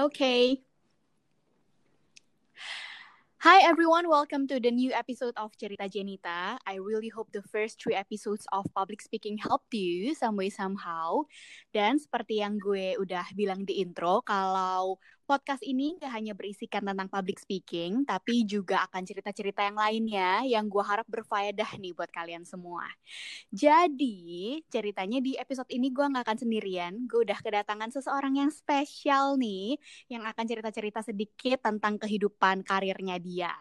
Okay. Hi everyone, welcome to the new episode of Cerita Jenita. I really hope the first three episodes of public speaking helped you some way somehow. Dan seperti yang gue udah bilang di intro, kalau podcast ini gak hanya berisikan tentang public speaking, tapi juga akan cerita-cerita yang lainnya yang gue harap berfaedah nih buat kalian semua. Jadi, ceritanya di episode ini gue gak akan sendirian. Gue udah kedatangan seseorang yang spesial nih, yang akan cerita-cerita sedikit tentang kehidupan karirnya dia.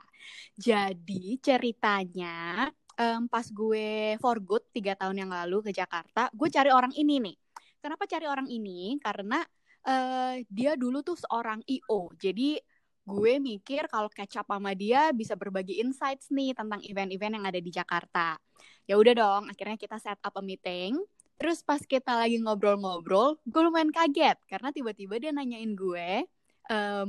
Jadi, ceritanya um, pas gue for good tiga tahun yang lalu ke Jakarta, gue cari orang ini nih. Kenapa cari orang ini? Karena uh, dia dulu tuh seorang IO. Jadi gue mikir kalau catch sama dia bisa berbagi insights nih tentang event-event yang ada di Jakarta. Ya udah dong, akhirnya kita set up a meeting. Terus pas kita lagi ngobrol-ngobrol, gue lumayan kaget karena tiba-tiba dia nanyain gue, ehm,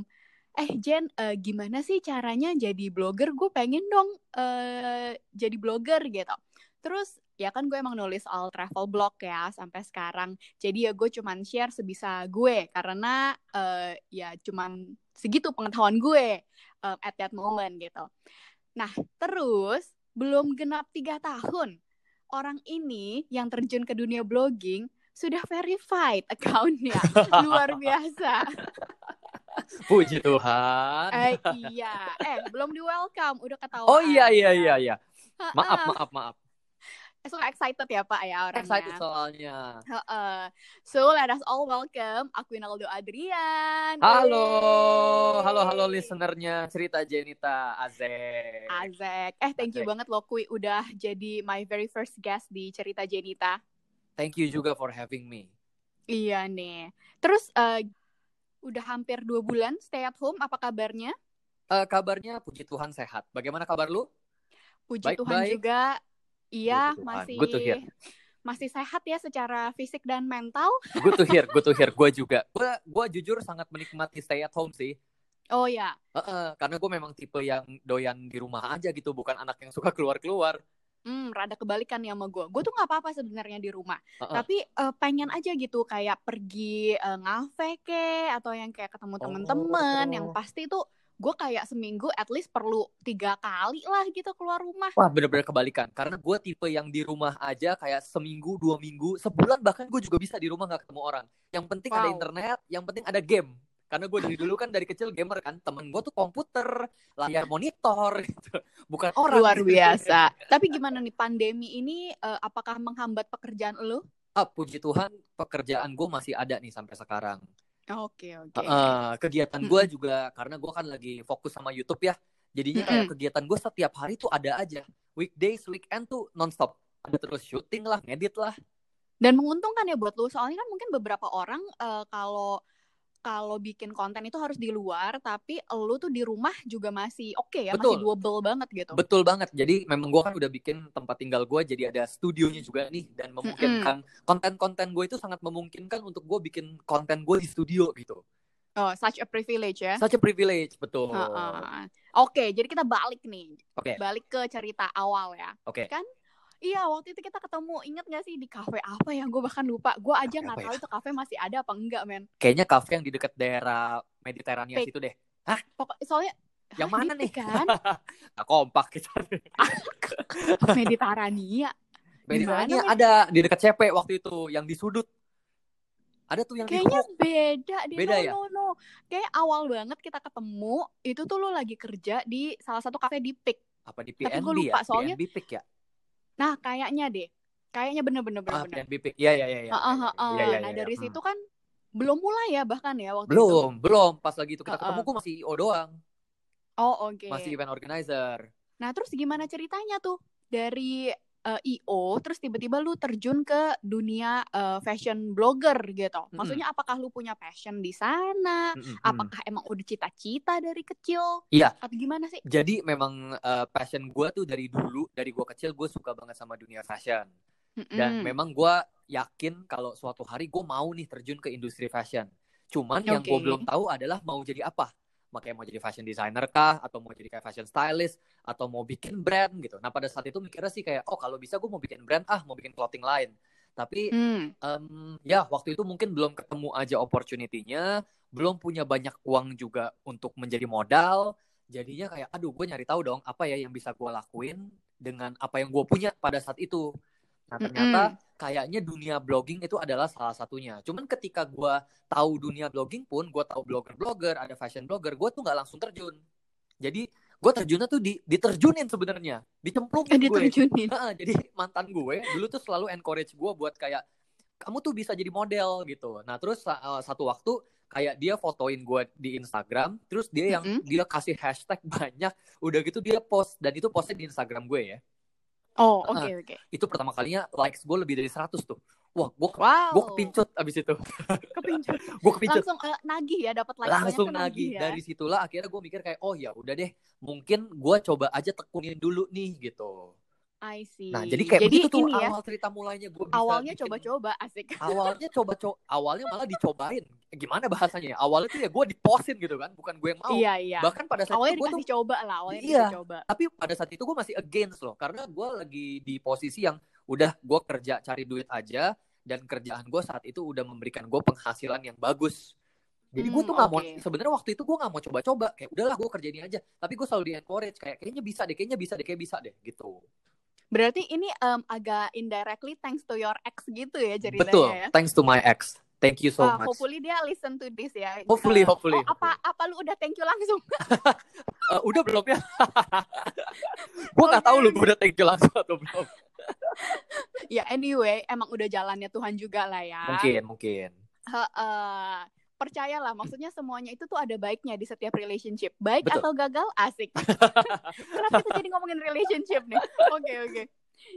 eh Jen, uh, gimana sih caranya jadi blogger? Gue pengen dong uh, jadi blogger gitu. Terus ya kan gue emang nulis all travel blog ya sampai sekarang. Jadi ya gue cuman share sebisa gue. Karena uh, ya cuman segitu pengetahuan gue uh, at that moment gitu. Nah terus belum genap tiga tahun orang ini yang terjun ke dunia blogging sudah verified accountnya. Luar biasa. Puji Tuhan. Eh, iya, eh belum di welcome, udah ketahuan. Oh iya iya iya iya. Maaf maaf maaf so excited ya Pak ya orangnya. Excited soalnya. Uh, uh. So let us all welcome Aquinaldo Adrian. Halo, halo halo listenernya cerita Jenita Azek. Azek. Eh thank you banget loh Kui udah jadi my very first guest di cerita Jenita. Thank you juga for having me. Iya nih. Terus uh, udah hampir dua bulan stay at home. Apa kabarnya? Uh, kabarnya puji Tuhan sehat. Bagaimana kabar lu? Puji baik, Tuhan baik. juga Iya, masih good to hear. masih sehat ya secara fisik dan mental. Good to hear, good to hear. Gue juga. Gue gue jujur sangat menikmati stay at home sih. Oh ya. Uh -uh, karena gue memang tipe yang doyan di rumah aja gitu, bukan anak yang suka keluar-keluar. Hmm, rada kebalikan ya sama gue. Gue tuh nggak apa-apa sebenarnya di rumah, uh -uh. tapi uh, pengen aja gitu kayak pergi uh, ngafe ke atau yang kayak ketemu temen-temen oh. yang pasti tuh gue kayak seminggu at least perlu tiga kali lah gitu keluar rumah. Wah bener-bener kebalikan. Karena gue tipe yang di rumah aja kayak seminggu, dua minggu, sebulan bahkan gue juga bisa di rumah gak ketemu orang. Yang penting wow. ada internet, yang penting ada game. Karena gue dari dulu kan dari kecil gamer kan. Temen gue tuh komputer, layar monitor gitu. Bukan orang. Luar biasa. Tapi gimana nih pandemi ini uh, apakah menghambat pekerjaan lo? Ah, puji Tuhan pekerjaan gue masih ada nih sampai sekarang. Oke okay, oke. Okay. Uh, kegiatan gue juga karena gue kan lagi fokus sama YouTube ya. Jadinya kayak kegiatan gue setiap hari tuh ada aja. Weekdays, weekend tuh nonstop. Ada terus syuting lah, ngedit lah. Dan menguntungkan ya buat lu. Soalnya kan mungkin beberapa orang uh, kalau kalau bikin konten itu harus di luar tapi lu tuh di rumah juga masih oke okay ya Betul. masih doable banget gitu Betul banget jadi memang gue kan udah bikin tempat tinggal gue jadi ada studionya juga nih dan memungkinkan konten-konten gue itu sangat memungkinkan untuk gue bikin konten gue di studio gitu Oh, such a privilege ya. Such a privilege, betul. Uh, uh. Oke, okay, jadi kita balik nih. Oke. Okay. Balik ke cerita awal ya. Oke. Okay. Kan Iya waktu itu kita ketemu. Inget gak sih di kafe apa ya gue bahkan lupa. Gue aja nggak tahu ya? itu kafe masih ada apa enggak men. Kayaknya kafe yang di dekat daerah Mediterania situ deh. Hah? Pokok soalnya yang mana nih? kan? Nah, kompak kita Mediterania. Mediterania ada di dekat CP waktu itu yang di sudut. Ada tuh yang kayaknya di beda di beda no, ya? no, no. kayak awal banget kita ketemu itu tuh lo lagi kerja di salah satu kafe di Pik apa di PNB Tapi gue lupa, ya? Soalnya PNB Pik ya Nah, kayaknya deh. Kayaknya bener-bener bener. Ah, bener. Iya, iya, iya. Nah, dari hmm. situ kan belum mulai ya bahkan ya waktu belum, itu. Belum, Pas lagi itu kita uh, ketemu, gue masih IO doang. Oh, oke. Okay. Masih event organizer. Nah, terus gimana ceritanya tuh? Dari uh, eh, IO terus tiba-tiba lu terjun ke dunia uh, fashion blogger gitu. Maksudnya mm -hmm. apakah lu punya passion di sana? Mm -hmm. Apakah emang udah cita-cita dari kecil? Iya. Atau gimana sih? Jadi memang uh, passion gue tuh dari dulu, dari gue kecil gue suka banget sama dunia fashion. Mm -hmm. Dan memang gue yakin kalau suatu hari gue mau nih terjun ke industri fashion. Cuman okay. yang gue belum tahu adalah mau jadi apa makanya mau jadi fashion designer kah atau mau jadi kayak fashion stylist atau mau bikin brand gitu. Nah pada saat itu mikirnya sih kayak oh kalau bisa gue mau bikin brand ah mau bikin clothing lain. Tapi hmm. um, ya waktu itu mungkin belum ketemu aja opportunity-nya. belum punya banyak uang juga untuk menjadi modal jadinya kayak aduh gue nyari tahu dong apa ya yang bisa gue lakuin dengan apa yang gue punya pada saat itu nah ternyata mm -hmm. kayaknya dunia blogging itu adalah salah satunya cuman ketika gue tahu dunia blogging pun gue tahu blogger-blogger ada fashion blogger gue tuh nggak langsung terjun jadi gue terjunnya tuh di diterjunin sebenarnya dicemplungin eh, diterjunin. gue nah, jadi mantan gue dulu tuh selalu encourage gue buat kayak kamu tuh bisa jadi model gitu nah terus uh, satu waktu kayak dia fotoin gue di Instagram terus dia yang mm -hmm. dia kasih hashtag banyak udah gitu dia post dan itu postnya di Instagram gue ya oh oke okay, oke okay. itu pertama kalinya likes gue lebih dari 100 tuh Wah, gue wow. gue kepincut abis itu. Kepincut. gue kepincut. Langsung uh, nagih ya dapat like Langsung nagih. Ya? Dari situlah akhirnya gue mikir kayak oh ya udah deh, mungkin gue coba aja tekunin dulu nih gitu. I see. Nah, jadi kayak jadi begitu tuh ya, awal cerita mulainya gue bisa Awalnya coba-coba asik. Awalnya coba-coba, awalnya malah dicobain. Gimana bahasanya ya? Awalnya tuh ya gue diposin gitu kan, bukan gue yang mau. Iya, iya. Bahkan pada saat awalnya itu gue tuh coba lah, awalnya iya, coba. Tapi pada saat itu gue masih against loh, karena gue lagi di posisi yang udah gue kerja cari duit aja dan kerjaan gue saat itu udah memberikan gue penghasilan yang bagus. Jadi gue tuh hmm, nggak okay. mau sebenarnya waktu itu gue nggak mau coba-coba kayak udahlah gue kerja ini aja. Tapi gue selalu di encourage kayak kayaknya bisa deh, kayaknya bisa deh, kayak bisa deh gitu. Berarti ini um, agak indirectly thanks to your ex gitu ya ceritanya Betul, ya? thanks to my ex. Thank you so uh, much. Hopefully dia listen to this ya. Hopefully, uh, hopefully. Oh, apa apa lu udah thank you langsung? uh, udah belum ya? gue nggak okay. tahu lu gue udah thank you langsung atau belum. ya anyway, emang udah jalannya Tuhan juga lah ya. Mungkin, mungkin. Uh, uh, percayalah maksudnya semuanya itu tuh ada baiknya di setiap relationship baik Betul. atau gagal asik kenapa kita jadi ngomongin relationship nih oke okay, oke okay.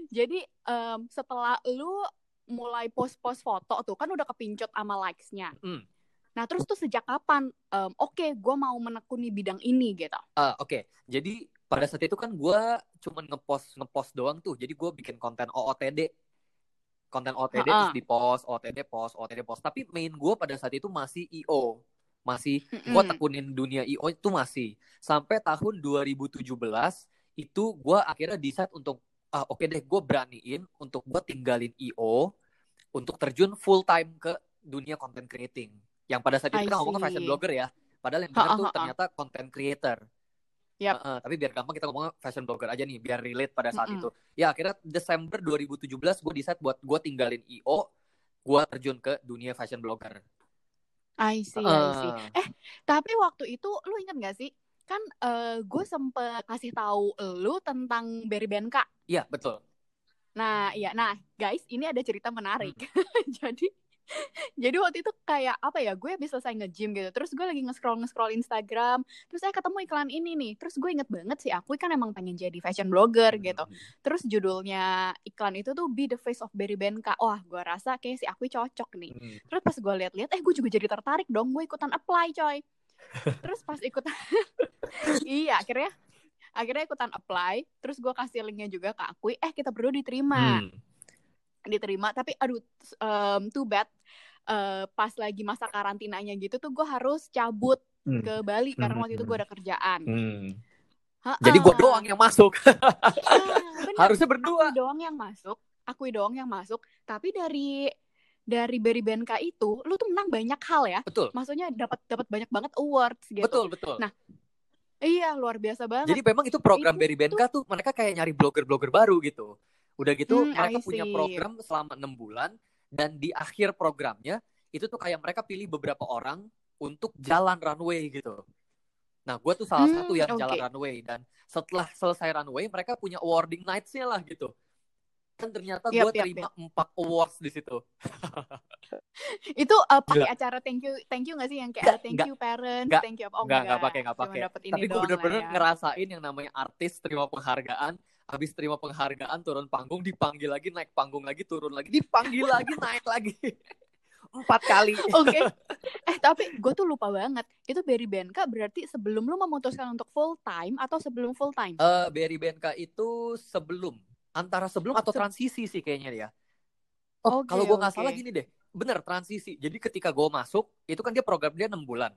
jadi um, setelah lu mulai post-post foto tuh kan udah kepincut sama likes-nya mm. nah terus tuh sejak kapan um, oke okay, gue mau menekuni bidang ini gitu uh, oke okay. jadi pada saat itu kan gue cuman ngepost ngepost doang tuh jadi gue bikin konten OOTD konten OTD uh-uh. terus di post OTD post OTD post. Tapi main gue pada saat itu masih IO masih mm-hmm. gue tekunin dunia IO itu masih. Sampai tahun 2017 itu gue akhirnya decide untuk ah, oke okay deh gue beraniin untuk gue tinggalin IO untuk terjun full time ke dunia content creating. Yang pada saat itu kan ngomongnya fashion blogger ya. Padahal yang benar tuh ternyata content creator Yep. Uh, tapi biar gampang kita ngomong fashion blogger aja nih, biar relate pada saat mm -hmm. itu. Ya akhirnya Desember 2017 gue decide buat gue tinggalin IO, gue terjun ke dunia fashion blogger. I see, uh, I see. Eh, tapi waktu itu lu inget gak sih? Kan uh, gue sempet kasih tahu lu tentang Berry Benka. Iya, betul. Nah, iya. Nah, guys, ini ada cerita menarik. Hmm. Jadi jadi waktu itu kayak apa ya gue habis selesai nge-gym gitu terus gue lagi nge-scroll nge-scroll Instagram terus saya ketemu iklan ini nih terus gue inget banget sih aku kan emang pengen jadi fashion blogger gitu. hmm. terus judulnya iklan itu tuh Be the Face of Berry Benka. Wah gue rasa kayak si aku cocok nih. Hmm. terus pas gue lihat-lihat eh gue juga jadi tertarik dong gue ikutan apply coy. Terus pas ikutan iya akhirnya akhirnya ikutan apply terus gue kasih linknya juga ke aku eh kita berdua diterima. Hmm diterima. Tapi aduh um, too bad uh, pas lagi masa karantinanya gitu tuh gue harus cabut hmm. ke Bali karena waktu itu gue ada kerjaan. Hmm. jadi gue doang yang masuk. Ya, harusnya berdua. Aku doang yang masuk aku doang yang masuk. Tapi dari dari Berry Benka itu lu tuh menang banyak hal ya. Betul. Maksudnya dapat dapat banyak banget awards gitu. Betul betul. Nah Iya, luar biasa banget. Jadi memang itu program itu, Berry Benka tuh mereka kayak nyari blogger-blogger baru gitu. Udah gitu hmm, mereka punya program selama enam bulan dan di akhir programnya itu tuh kayak mereka pilih beberapa orang untuk jalan runway gitu. Nah, gue tuh salah hmm, satu yang okay. jalan runway dan setelah selesai runway mereka punya awarding nights-nya lah gitu. Kan ternyata yep, gue terima empat awards di situ. itu uh, pakai acara thank you thank you gak sih yang kayak gak, thank gak, you parents, gak, thank you oh enggak, enggak pakai enggak pakai. Tapi gue bener-bener ya. ngerasain yang namanya artis terima penghargaan habis terima penghargaan turun panggung dipanggil lagi naik panggung lagi turun lagi dipanggil lagi naik lagi. Empat kali. Oke. Okay. eh tapi gue tuh lupa banget itu Berry Benka berarti sebelum lu memutuskan untuk full time atau sebelum full time? Uh, Berry Benka itu sebelum antara sebelum atau transisi sih kayaknya ya oh okay, kalau gue nggak okay. salah gini deh bener transisi. Jadi ketika gue masuk itu kan dia program dia enam bulan.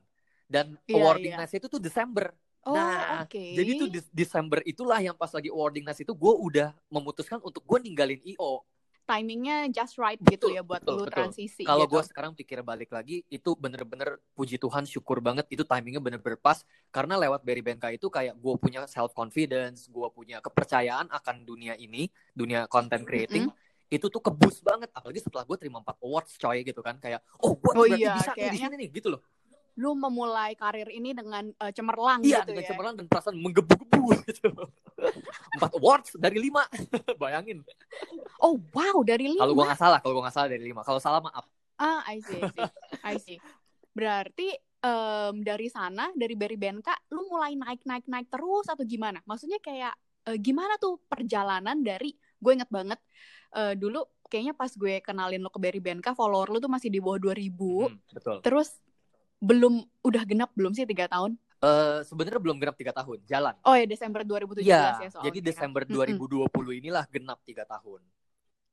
Dan yeah, awarding yeah. itu tuh Desember Oh, nah, okay. jadi tuh Desember itulah yang pas lagi awarding nas itu gue udah memutuskan untuk gue ninggalin IO. timingnya just right gitu ya buat betul, lu betul. transisi. Kalau gitu. gue sekarang pikir balik lagi, itu bener-bener puji Tuhan, syukur banget itu timingnya bener-bener pas. Karena lewat Berry Benka itu kayak gue punya self confidence, gue punya kepercayaan akan dunia ini, dunia content creating. Mm -hmm. Itu tuh kebus banget, apalagi setelah gue terima 4 awards coy gitu kan, kayak oh gue oh, berarti iya, bisa kayaknya... di sini nih gitu loh lu memulai karir ini dengan uh, cemerlang iya, gitu dengan ya. cemerlang dan perasaan menggebu-gebu gitu. Empat awards dari lima, bayangin. Oh wow, dari lima. Kalau gua nggak salah, kalau gua nggak salah dari lima. Kalau salah maaf. Ah, I see, I see. I see. Berarti um, dari sana, dari Berry Benka, lu mulai naik-naik-naik terus atau gimana? Maksudnya kayak uh, gimana tuh perjalanan dari, gue inget banget, uh, dulu kayaknya pas gue kenalin lo ke Berry Benka, follower lu tuh masih di bawah 2000. Hmm, betul. Terus belum udah genap belum sih tiga tahun? Uh, sebenarnya belum genap tiga tahun, jalan. Oh ya Desember 2017 ya, ya soalnya. Jadi Desember kan? 2020 mm -hmm. inilah genap tiga tahun.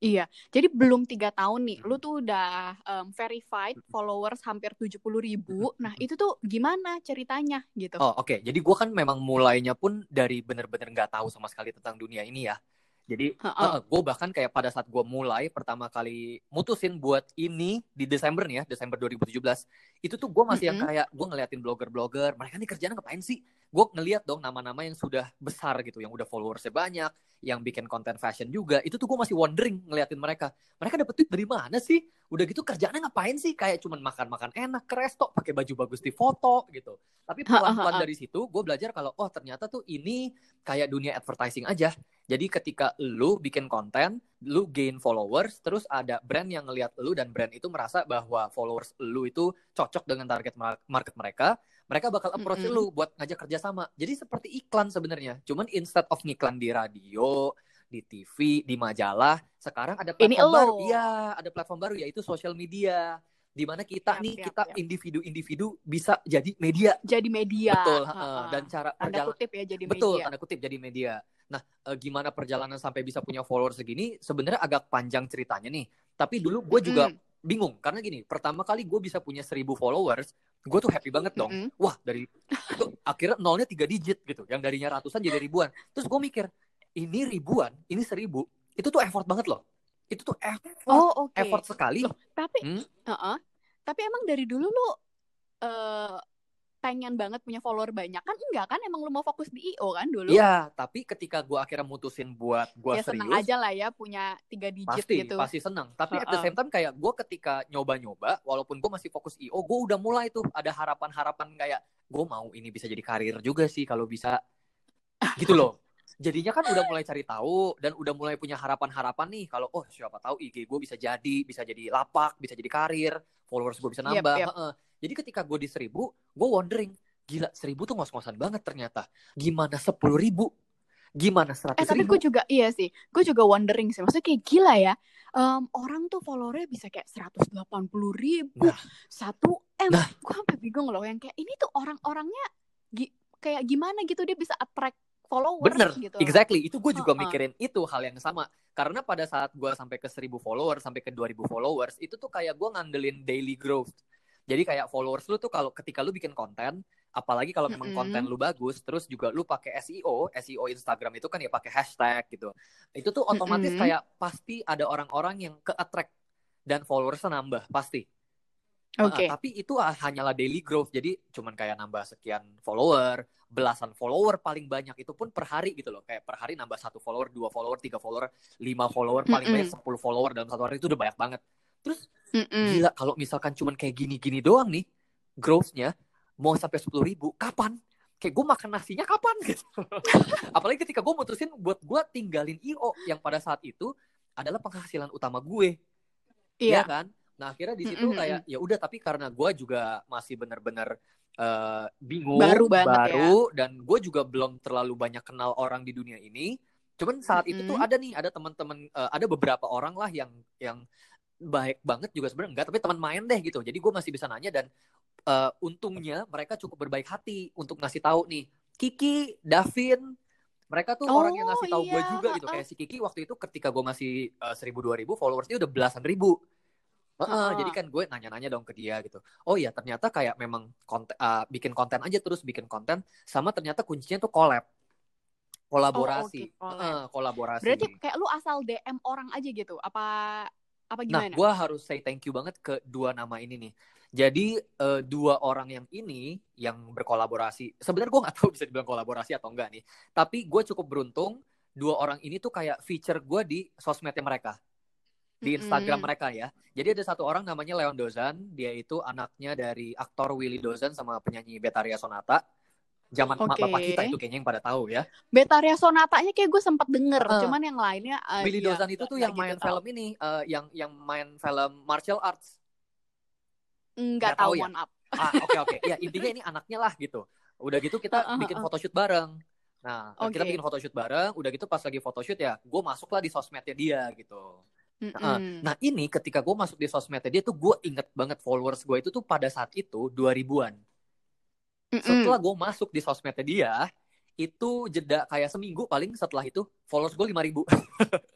Iya, jadi belum tiga tahun nih, lu tuh udah um, verified followers hampir tujuh puluh ribu. Nah itu tuh gimana ceritanya gitu? Oh oke, okay. jadi gue kan memang mulainya pun dari bener-bener nggak -bener tahu sama sekali tentang dunia ini ya. Jadi uh, uh, gue bahkan kayak pada saat gue mulai pertama kali mutusin buat ini di Desember nih ya, Desember 2017, itu tuh gue masih mm -hmm. yang kayak gue ngeliatin blogger-blogger, mereka nih kerjaan ngapain sih? Gue ngeliat dong nama-nama yang sudah besar gitu, yang udah followersnya banyak, yang bikin konten fashion juga, itu tuh gue masih wondering ngeliatin mereka. Mereka dapet duit dari mana sih? Udah gitu kerjaannya ngapain sih? Kayak cuman makan-makan enak ke resto, pakai baju bagus di foto gitu. Tapi pelan-pelan dari situ gue belajar kalau oh ternyata tuh ini kayak dunia advertising aja. Jadi ketika lu bikin konten, lu gain followers, terus ada brand yang ngelihat lu dan brand itu merasa bahwa followers lu itu cocok dengan target market mereka, mereka bakal approach mm -hmm. lu buat ngajak kerja sama. Jadi seperti iklan sebenarnya. Cuman instead of ngiklan di radio, di TV, di majalah, sekarang ada platform Ini baru. Iya, ada platform baru yaitu social media. Di mana kita siap, nih, siap, kita individu-individu bisa jadi media. Jadi media. Betul. Ha -ha. Dan cara tanda kutip ya jadi media. Betul, tanda kutip jadi media. Nah, e, gimana perjalanan sampai bisa punya followers segini? Sebenarnya agak panjang ceritanya nih. Tapi dulu gue juga mm -hmm. bingung karena gini, pertama kali gue bisa punya seribu followers, gue tuh happy banget dong. Mm -hmm. Wah dari itu akhirnya nolnya tiga digit gitu, yang darinya ratusan jadi ribuan. Terus gue mikir, ini ribuan, ini seribu, itu tuh effort banget loh. Itu tuh effort, oh, okay. effort sekali. Loh, tapi, hmm? uh -uh. tapi emang dari dulu lu uh, pengen banget punya follower banyak. Kan enggak kan emang lu mau fokus di IO kan dulu. Iya tapi ketika gue akhirnya mutusin buat gue ya, serius seneng aja lah ya punya tiga digit pasti, gitu. pasti seneng. Tapi uh -uh. at the same time kayak gue ketika nyoba-nyoba walaupun gue masih fokus IO gue udah mulai tuh ada harapan-harapan kayak gue mau ini bisa jadi karir juga sih kalau bisa. Gitu loh. Jadinya kan udah mulai cari tahu dan udah mulai punya harapan-harapan nih kalau oh siapa tahu IG gue bisa jadi bisa jadi lapak bisa jadi karir followers gue bisa nambah. yep, yep. Jadi ketika gue di seribu, gue wondering, gila seribu tuh ngos-ngosan banget ternyata. Gimana sepuluh ribu? Gimana seratus eh, tapi gue juga, iya sih. Gue juga wondering sih. Maksudnya kayak gila ya. Um, orang tuh followernya bisa kayak seratus delapan puluh ribu. Nah. Satu M. Nah. Gue sampai bingung loh. Yang kayak ini tuh orang-orangnya gi kayak gimana gitu dia bisa attract followers Bener, gitu. exactly. Itu gue juga uh -uh. mikirin itu hal yang sama. Karena pada saat gue sampai ke seribu followers, sampai ke dua ribu followers, itu tuh kayak gue ngandelin daily growth. Jadi kayak followers lu tuh kalau ketika lu bikin konten, apalagi kalau memang mm -hmm. konten lu bagus, terus juga lu pakai SEO, SEO Instagram itu kan ya pakai hashtag gitu. Itu tuh otomatis mm -hmm. kayak pasti ada orang-orang yang ke attract dan followersnya nambah pasti. Oke. Okay. Uh, tapi itu hanyalah daily growth, jadi cuman kayak nambah sekian follower, belasan follower paling banyak itu pun per hari gitu loh. Kayak per hari nambah satu follower, dua follower, tiga follower, lima follower, paling mm -hmm. banyak sepuluh follower dalam satu hari itu udah banyak banget. Terus Mm-mm. gila kalau misalkan cuman kayak gini-gini doang nih growth-nya mau sampai sepuluh ribu kapan? Kayak gue makan nasinya kapan gitu. Apalagi ketika gue mutusin buat gue tinggalin IO yang pada saat itu adalah penghasilan utama gue. Iya ya kan? Nah akhirnya di situ kayak ya udah tapi karena gue juga masih bener-bener uh, bingung baru banget baru ya. dan gue juga belum terlalu banyak kenal orang di dunia ini. Cuman saat mm-hmm. itu tuh ada nih ada teman-teman uh, ada beberapa orang lah yang yang baik banget juga sebenarnya enggak tapi teman main deh gitu jadi gue masih bisa nanya dan uh, untungnya mereka cukup berbaik hati untuk ngasih tahu nih Kiki Davin mereka tuh oh, orang yang ngasih tahu iya. gue juga gitu kayak si Kiki waktu itu ketika gue masih uh, seribu dua ribu followersnya udah belasan ribu Uh, uh, jadi kan gue nanya-nanya dong ke dia gitu. Oh iya ternyata kayak memang konten, uh, bikin konten aja terus bikin konten sama ternyata kuncinya tuh collab. kolaborasi oh, okay. uh, kolaborasi berarti kayak lu asal DM orang aja gitu apa apa nah, gimana nah gue harus say thank you banget ke dua nama ini nih jadi uh, dua orang yang ini yang berkolaborasi sebenarnya gue nggak tahu bisa dibilang kolaborasi atau enggak nih tapi gue cukup beruntung dua orang ini tuh kayak feature gue di sosmednya mereka di Instagram mm. mereka ya. Jadi ada satu orang namanya Leon Dozan, dia itu anaknya dari aktor Willy Dozan sama penyanyi Betaria Sonata. Zaman okay. bapak kita itu kayaknya yang pada tahu ya. Betaria Sonatanya kayak gue sempat denger, uh, cuman yang lainnya uh, Willy ya, Dozan itu tuh yang main gitu film tahu. ini, uh, yang yang main film martial arts. Enggak tahu, tahu ya? up. Ah, oke okay, oke. Okay. Ya, intinya ini anaknya lah gitu. Udah gitu kita uh, uh, bikin photoshoot bareng. Nah, okay. kita bikin photoshoot bareng, udah gitu pas lagi photoshoot ya, gue masuklah di sosmednya dia gitu. Mm-hmm. Nah ini ketika gue masuk di sosmednya dia tuh gue inget banget followers gue itu tuh pada saat itu 2000-an. Mm-hmm. Setelah gue masuk di sosmednya dia, itu jeda kayak seminggu paling setelah itu followers gue 5000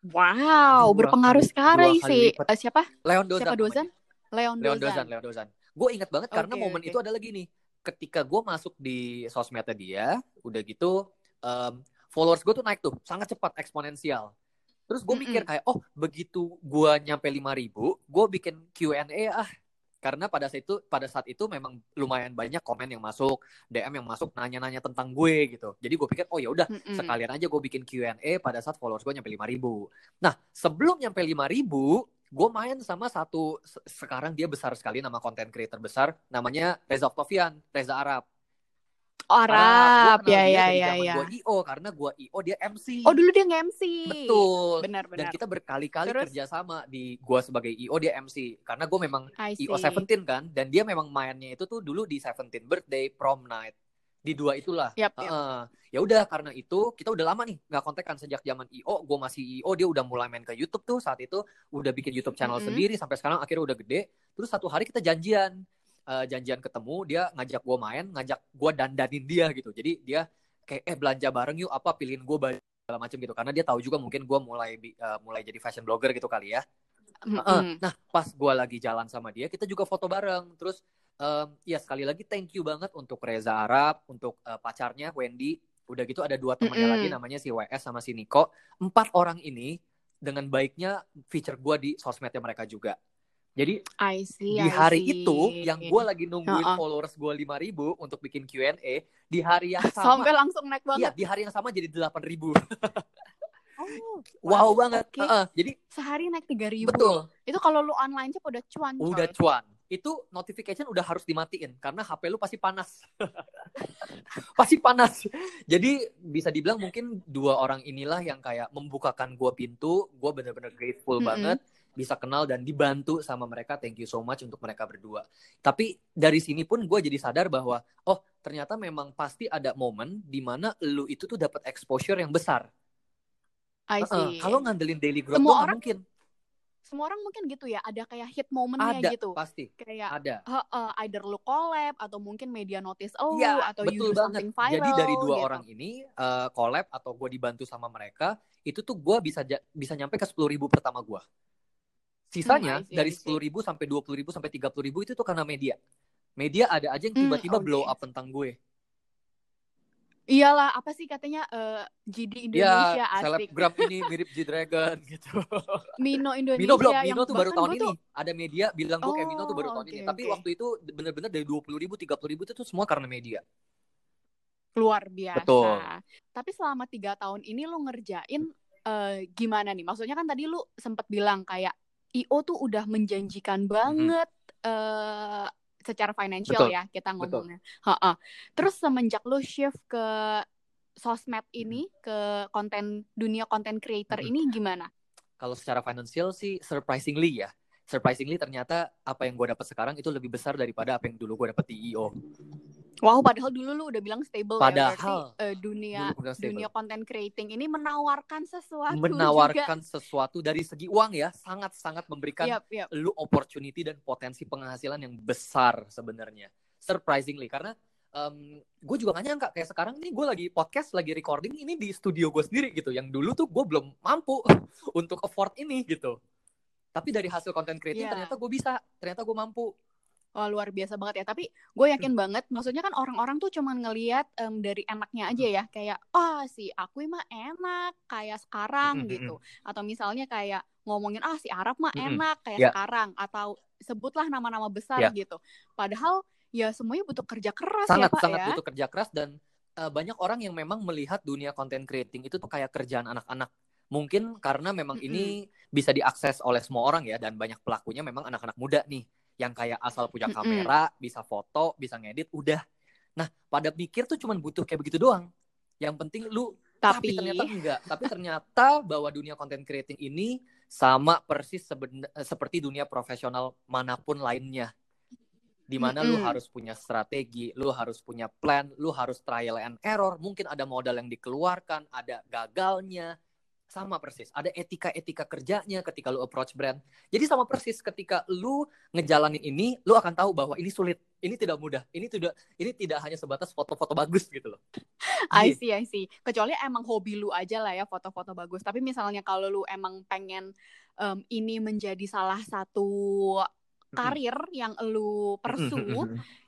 Wow, dua berpengaruh sekali sih. Uh, siapa? Leon Dozan. Siapa Dozan? Leon Dozan. Leon Dozan. Leon Dozan. Gue inget banget okay, karena momen okay. itu ada lagi nih. Ketika gue masuk di sosmednya dia, udah gitu um, followers gue tuh naik tuh sangat cepat eksponensial. Terus gue mikir kayak, oh begitu gue nyampe lima ribu, gue bikin Q&A ah. Karena pada saat itu pada saat itu memang lumayan banyak komen yang masuk, DM yang masuk nanya-nanya tentang gue gitu. Jadi gue pikir, oh ya udah mm -mm. sekalian aja gue bikin Q&A pada saat followers gue nyampe lima ribu. Nah sebelum nyampe lima ribu, gue main sama satu sekarang dia besar sekali nama konten creator besar, namanya Reza Octavian, Reza Arab. Arab, ya ya ya ya. Gue IO karena gue IO dia MC. Oh dulu dia nge-MC. Betul. Benar benar. Dan kita berkali-kali kerja sama di gue sebagai IO dia MC karena gue memang IO Seventeen kan dan dia memang mainnya itu tuh dulu di Seventeen Birthday Prom Night di dua itulah. Yep, yep. Uh, ya udah karena itu kita udah lama nih nggak kontak kan sejak zaman IO, gue masih IO dia udah mulai main ke YouTube tuh saat itu udah bikin YouTube channel mm -hmm. sendiri sampai sekarang akhirnya udah gede. Terus satu hari kita janjian uh, janjian ketemu dia ngajak gue main ngajak gue dandanin dia gitu. Jadi dia kayak eh belanja bareng yuk apa pilihin gue baju segala macam gitu. Karena dia tahu juga mungkin gue mulai uh, mulai jadi fashion blogger gitu kali ya. Mm -hmm. uh, nah pas gue lagi jalan sama dia kita juga foto bareng. Terus um, ya sekali lagi thank you banget untuk Reza Arab untuk uh, pacarnya Wendy. Udah gitu ada dua temannya mm -hmm. lagi namanya si WS sama si Niko. Empat orang ini dengan baiknya feature gue di sosmednya mereka juga jadi I see, di hari see. itu yang gue lagi nungguin uh -uh. followers gue lima ribu untuk bikin Q&A di hari yang sama sampai langsung naik banget. Iya di hari yang sama jadi delapan ribu. Oh, wow, wow banget. Okay. Uh, jadi sehari naik tiga ribu. Betul. Itu kalau lu online cep udah cuan. Udah cuan. Itu notification udah harus dimatiin karena HP lu pasti panas. pasti panas. Jadi bisa dibilang mungkin dua orang inilah yang kayak membukakan gue pintu. Gue bener-bener grateful mm -hmm. banget bisa kenal dan dibantu sama mereka thank you so much untuk mereka berdua tapi dari sini pun gue jadi sadar bahwa oh ternyata memang pasti ada momen di mana lu itu tuh dapat exposure yang besar I see. Uh -uh. kalau ngandelin daily growth semua orang mungkin semua orang mungkin gitu ya ada kayak hit momennya ada, gitu pasti kayak ada uh, uh, either lu collab atau mungkin media notice oh ya, atau betul you banget. something viral jadi dari dua gitu. orang ini uh, collab atau gue dibantu sama mereka itu tuh gue bisa bisa nyampe ke sepuluh ribu pertama gue Sisanya hmm, dari sepuluh ribu sampai dua puluh ribu sampai tiga puluh ribu itu tuh karena media. Media ada aja yang hmm, tiba-tiba hmm, okay. blow up tentang gue. Iyalah, apa sih katanya uh, eh, GD Indonesia ya, asik. selebgram ini mirip G Dragon gitu. Mino Indonesia. Mino belum, Mino tuh baru tahun ini. Ada media bilang gue oh, kayak Mino tuh baru tahun okay, ini. Tapi waktu itu bener-bener dari dua puluh ribu, tiga puluh ribu itu tuh semua karena media. Luar biasa. Betul. Tapi selama tiga tahun ini lu ngerjain uh, gimana nih? Maksudnya kan tadi lu sempat bilang kayak IO tuh udah menjanjikan banget mm -hmm. uh, secara financial Betul. ya kita ngomongnya. Ha -ha. Terus semenjak lo shift ke sosmed ini ke konten dunia konten creator mm -hmm. ini gimana? Kalau secara financial sih surprisingly ya. Surprisingly ternyata apa yang gue dapat sekarang itu lebih besar daripada apa yang dulu gue dapat di IO. Wow, padahal dulu lu udah bilang stable padahal, ya. Padahal uh, dunia dunia content creating ini menawarkan sesuatu menawarkan juga. sesuatu dari segi uang ya, sangat-sangat memberikan yep, yep. lu opportunity dan potensi penghasilan yang besar sebenarnya. Surprisingly karena um, gue juga gak nyangka kayak sekarang ini gue lagi podcast lagi recording ini di studio gue sendiri gitu yang dulu tuh gue belum mampu untuk afford ini gitu tapi dari hasil content creating yeah. ternyata gue bisa ternyata gue mampu Wah luar biasa banget ya. Tapi gue yakin hmm. banget, maksudnya kan orang-orang tuh cuman ngelihat um, dari enaknya aja ya, kayak oh si aku mah enak kayak sekarang hmm. gitu. Atau misalnya kayak ngomongin ah si Arab mah enak kayak yeah. sekarang. Atau sebutlah nama-nama besar yeah. gitu. Padahal ya semuanya butuh kerja keras sangat, ya Pak sangat ya. butuh kerja keras dan uh, banyak orang yang memang melihat dunia content creating itu tuh kayak kerjaan anak-anak. Mungkin karena memang mm -hmm. ini bisa diakses oleh semua orang ya dan banyak pelakunya memang anak-anak muda nih yang kayak asal punya kamera, mm -hmm. bisa foto, bisa ngedit, udah. Nah, pada pikir tuh cuman butuh kayak begitu doang. Yang penting lu tapi, tapi ternyata enggak. Tapi ternyata bahwa dunia content creating ini sama persis seperti dunia profesional mana pun lainnya. Di mana mm -hmm. lu harus punya strategi, lu harus punya plan, lu harus trial and error. Mungkin ada modal yang dikeluarkan, ada gagalnya, sama persis. Ada etika-etika kerjanya ketika lu approach brand. Jadi sama persis ketika lu ngejalanin ini, lu akan tahu bahwa ini sulit, ini tidak mudah, ini tidak ini tidak hanya sebatas foto-foto bagus gitu loh. I see, I see. Kecuali emang hobi lu aja lah ya foto-foto bagus. Tapi misalnya kalau lu emang pengen um, ini menjadi salah satu karir yang lu persu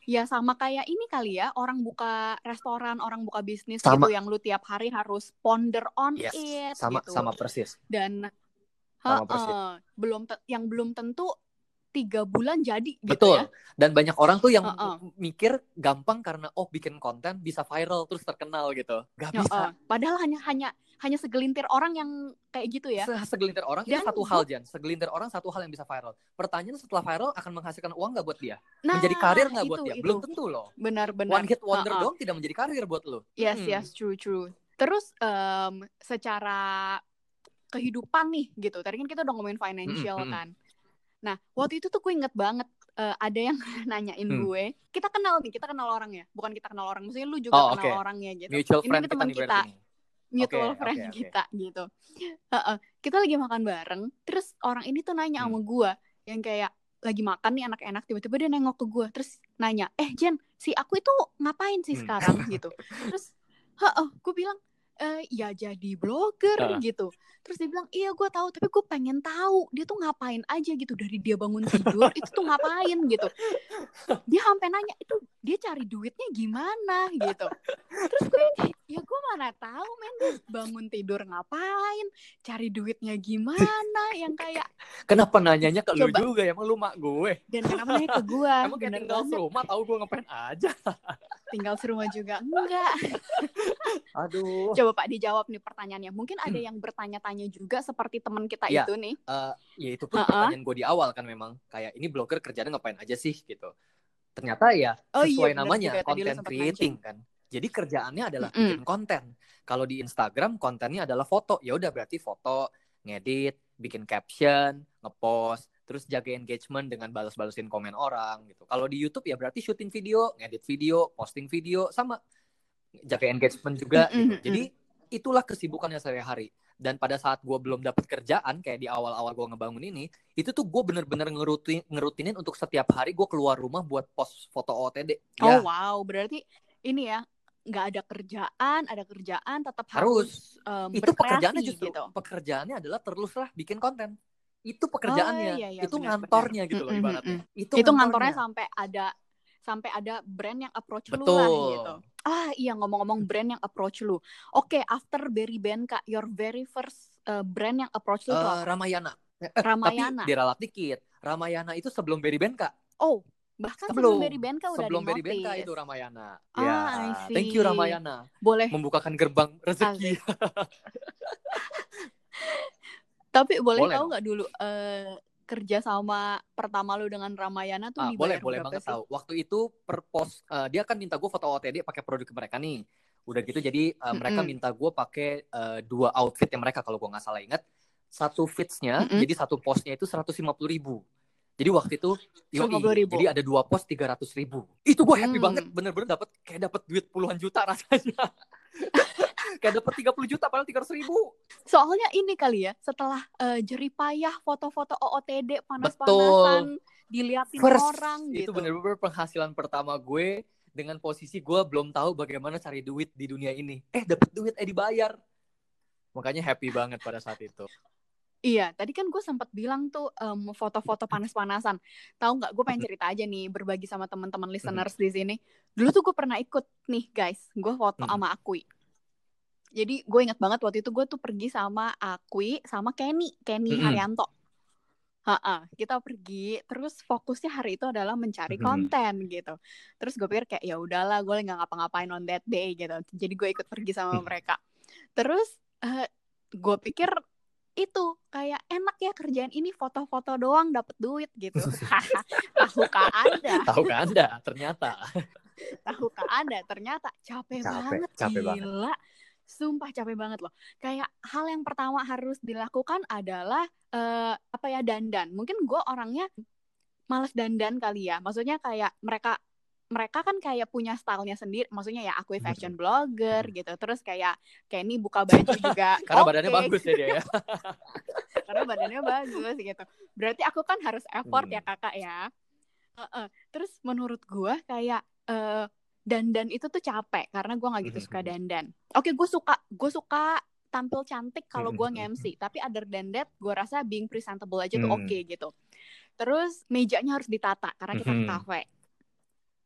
ya sama kayak ini kali ya orang buka restoran orang buka bisnis sama. gitu yang lu tiap hari harus ponder on yes. it sama gitu. sama persis dan sama persis. Uh, belum yang belum tentu tiga bulan jadi gitu Betul. ya. Dan banyak orang tuh yang uh -uh. mikir gampang karena oh bikin konten bisa viral terus terkenal gitu. Gak bisa. Uh -uh. Padahal hanya hanya hanya segelintir orang yang kayak gitu ya. Se segelintir orang Dan itu satu hal Jan. Segelintir orang satu hal yang bisa viral. Pertanyaan setelah viral akan menghasilkan uang nggak buat dia? Nah, menjadi karir nggak buat dia? Itu. Belum tentu loh. Benar-benar. One hit wonder uh -uh. dong tidak menjadi karir buat lo. Yes hmm. yes true true. Terus um, secara kehidupan nih gitu. Tadi kan kita udah ngomongin financial mm -hmm. kan. Nah, waktu itu tuh gue inget banget uh, ada yang nanyain hmm. gue. Kita kenal nih, kita kenal orang ya. Bukan kita kenal orang, maksudnya lu juga oh, kenal okay. orangnya gitu. Mutual friend teman kita. kita mutual okay, friend okay, kita okay. gitu. Uh -uh. Kita lagi makan bareng, terus orang ini tuh nanya hmm. sama gue yang kayak lagi makan nih anak enak tiba-tiba dia nengok ke gue terus nanya eh Jen si aku itu ngapain sih hmm. sekarang gitu terus heeh gue bilang e, ya jadi blogger uh. gitu terus dia bilang iya gue tahu tapi gue pengen tahu dia tuh ngapain aja gitu dari dia bangun tidur itu tuh ngapain gitu dia sampai nanya itu dia cari duitnya gimana gitu. Terus gue ya gue mana tahu men dia bangun tidur ngapain cari duitnya gimana yang kayak kenapa nanyanya ke lu juga ya? Emang lu mak gue? Dan kenapa nanya ke gue? Emang kayak tinggal serumah tahu gue ngapain aja. Tinggal serumah juga enggak. Aduh. Coba pak dijawab nih pertanyaannya. Mungkin ada yang bertanya-tanya tanya juga seperti teman kita ya, itu nih. Uh, ya itu pun uh -uh. pertanyaan gue di awal kan memang. Kayak ini blogger kerjanya ngapain aja sih? Gitu. Ternyata ya oh, iya, sesuai iya, namanya content creating mention. kan. Jadi kerjaannya adalah mm -hmm. bikin konten. Kalau di Instagram kontennya adalah foto, ya udah berarti foto, ngedit, bikin caption, ngepost, terus jaga engagement dengan balas-balasin komen orang gitu. Kalau di YouTube ya berarti syuting video, ngedit video, posting video sama jaga engagement juga mm -hmm. gitu. Jadi itulah kesibukannya sehari-hari. Dan pada saat gue belum dapat kerjaan kayak di awal-awal gue ngebangun ini itu tuh gue bener-bener ngerutin ngerutinin untuk setiap hari gue keluar rumah buat post foto OTD oh ya. wow. Berarti ini ya nggak ada kerjaan ada kerjaan tetap harus, harus. um, itu pekerjaannya justru gitu. pekerjaannya adalah teruslah bikin konten. Itu pekerjaannya. Oh, iya, iya, itu ngantornya gitu loh ibaratnya. Mm -mm. itu, itu ngantornya sampai ada sampai ada brand yang approach Betul. lu lah gitu. Ah iya ngomong-ngomong brand yang approach lu. Oke, okay, after Berry Benka, your very first uh, brand yang approach lu uh, Ramayana. Eh, Ramayana. Tapi diralat dikit. Ramayana itu sebelum Berry Benka. Oh, bahkan sebelum, sebelum Berry Benka udah sebelum Berry Benka itu Ramayana. Ah, ya, thank you Ramayana. Boleh membukakan gerbang rezeki. Tapi boleh, boleh tahu nggak dulu uh, kerja sama pertama lu dengan Ramayana tuh ah, boleh boleh banget tahu. Waktu itu per post uh, dia kan minta gue foto OTD pakai produk mereka nih. Udah gitu jadi uh, mereka mm -hmm. minta gue pakai uh, dua outfit yang mereka kalau gue nggak salah ingat. Satu fitsnya mm -hmm. jadi satu postnya itu seratus lima puluh ribu. Jadi waktu itu yoi, ribu. jadi ada dua post tiga ratus ribu. Itu gue happy hmm. banget, bener-bener dapat kayak dapat duit puluhan juta rasanya. kayak dapat 30 juta padahal 300 ribu. Soalnya ini kali ya, setelah uh, jeripayah foto-foto OOTD panas-panasan dilihatin First, orang gitu. Itu bener-bener penghasilan pertama gue dengan posisi gue belum tahu bagaimana cari duit di dunia ini. Eh dapat duit eh dibayar. Makanya happy banget pada saat itu. Iya, tadi kan gue sempat bilang tuh um, foto-foto panas-panasan. Tahu nggak? Gue pengen cerita aja nih, berbagi sama teman-teman listeners di sini. Dulu tuh gue pernah ikut nih guys, gue foto sama Akui. Jadi gue inget banget waktu itu gue tuh pergi sama Akui sama Kenny, Kenny Haryanto. Ha-ha, kita pergi terus fokusnya hari itu adalah mencari konten gitu. Terus gue pikir kayak ya udahlah gue nggak ngapa-ngapain on that day gitu. Jadi gue ikut pergi sama mereka. Terus uh, gue pikir itu kayak enak ya kerjaan ini foto-foto doang dapat duit gitu. Tahukah Anda? Tahukah Anda? Ternyata. Tahukah Anda? Ternyata capek, capek banget capek gila. Banget. Sumpah capek banget loh. Kayak hal yang pertama harus dilakukan adalah uh, apa ya dandan. Mungkin gue orangnya males dandan kali ya. Maksudnya kayak mereka mereka kan kayak punya stylenya sendiri maksudnya ya aku fashion blogger gitu terus kayak kayak ini buka baju juga karena okay. badannya bagus ya dia ya karena badannya bagus gitu berarti aku kan harus effort ya, hmm. ya kakak ya uh -uh. terus menurut gue kayak uh, dandan itu tuh capek karena gue nggak gitu suka dandan. Oke okay, gue suka gue suka tampil cantik kalau gue nge-MC tapi other than that gue rasa being presentable aja tuh oke okay, gitu. Terus mejanya harus ditata karena kita ke kafe.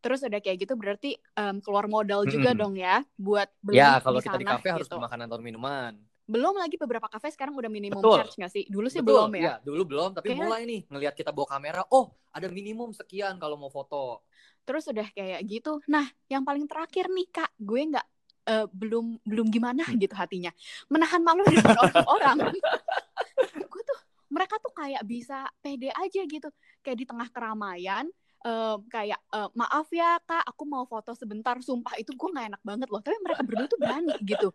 Terus udah kayak gitu berarti um, keluar modal juga dong ya buat beli Ya, kalau di kita di kafe gitu. harus makanan atau minuman. Belum lagi beberapa kafe sekarang udah minimum Betul. charge gak sih? Dulu sih Betul. belum ya? ya dulu belum, tapi kayak... mulai nih ngelihat kita bawa kamera, oh ada minimum sekian kalau mau foto. Terus udah kayak gitu. Nah, yang paling terakhir nih Kak, gue nggak uh, belum belum gimana hmm. gitu hatinya. Menahan malu di depan orang-orang. gue tuh mereka tuh kayak bisa pede aja gitu. Kayak di tengah keramaian, uh, kayak uh, maaf ya kak aku mau foto sebentar sumpah itu gue nggak enak banget loh. Tapi mereka berdua tuh berani gitu.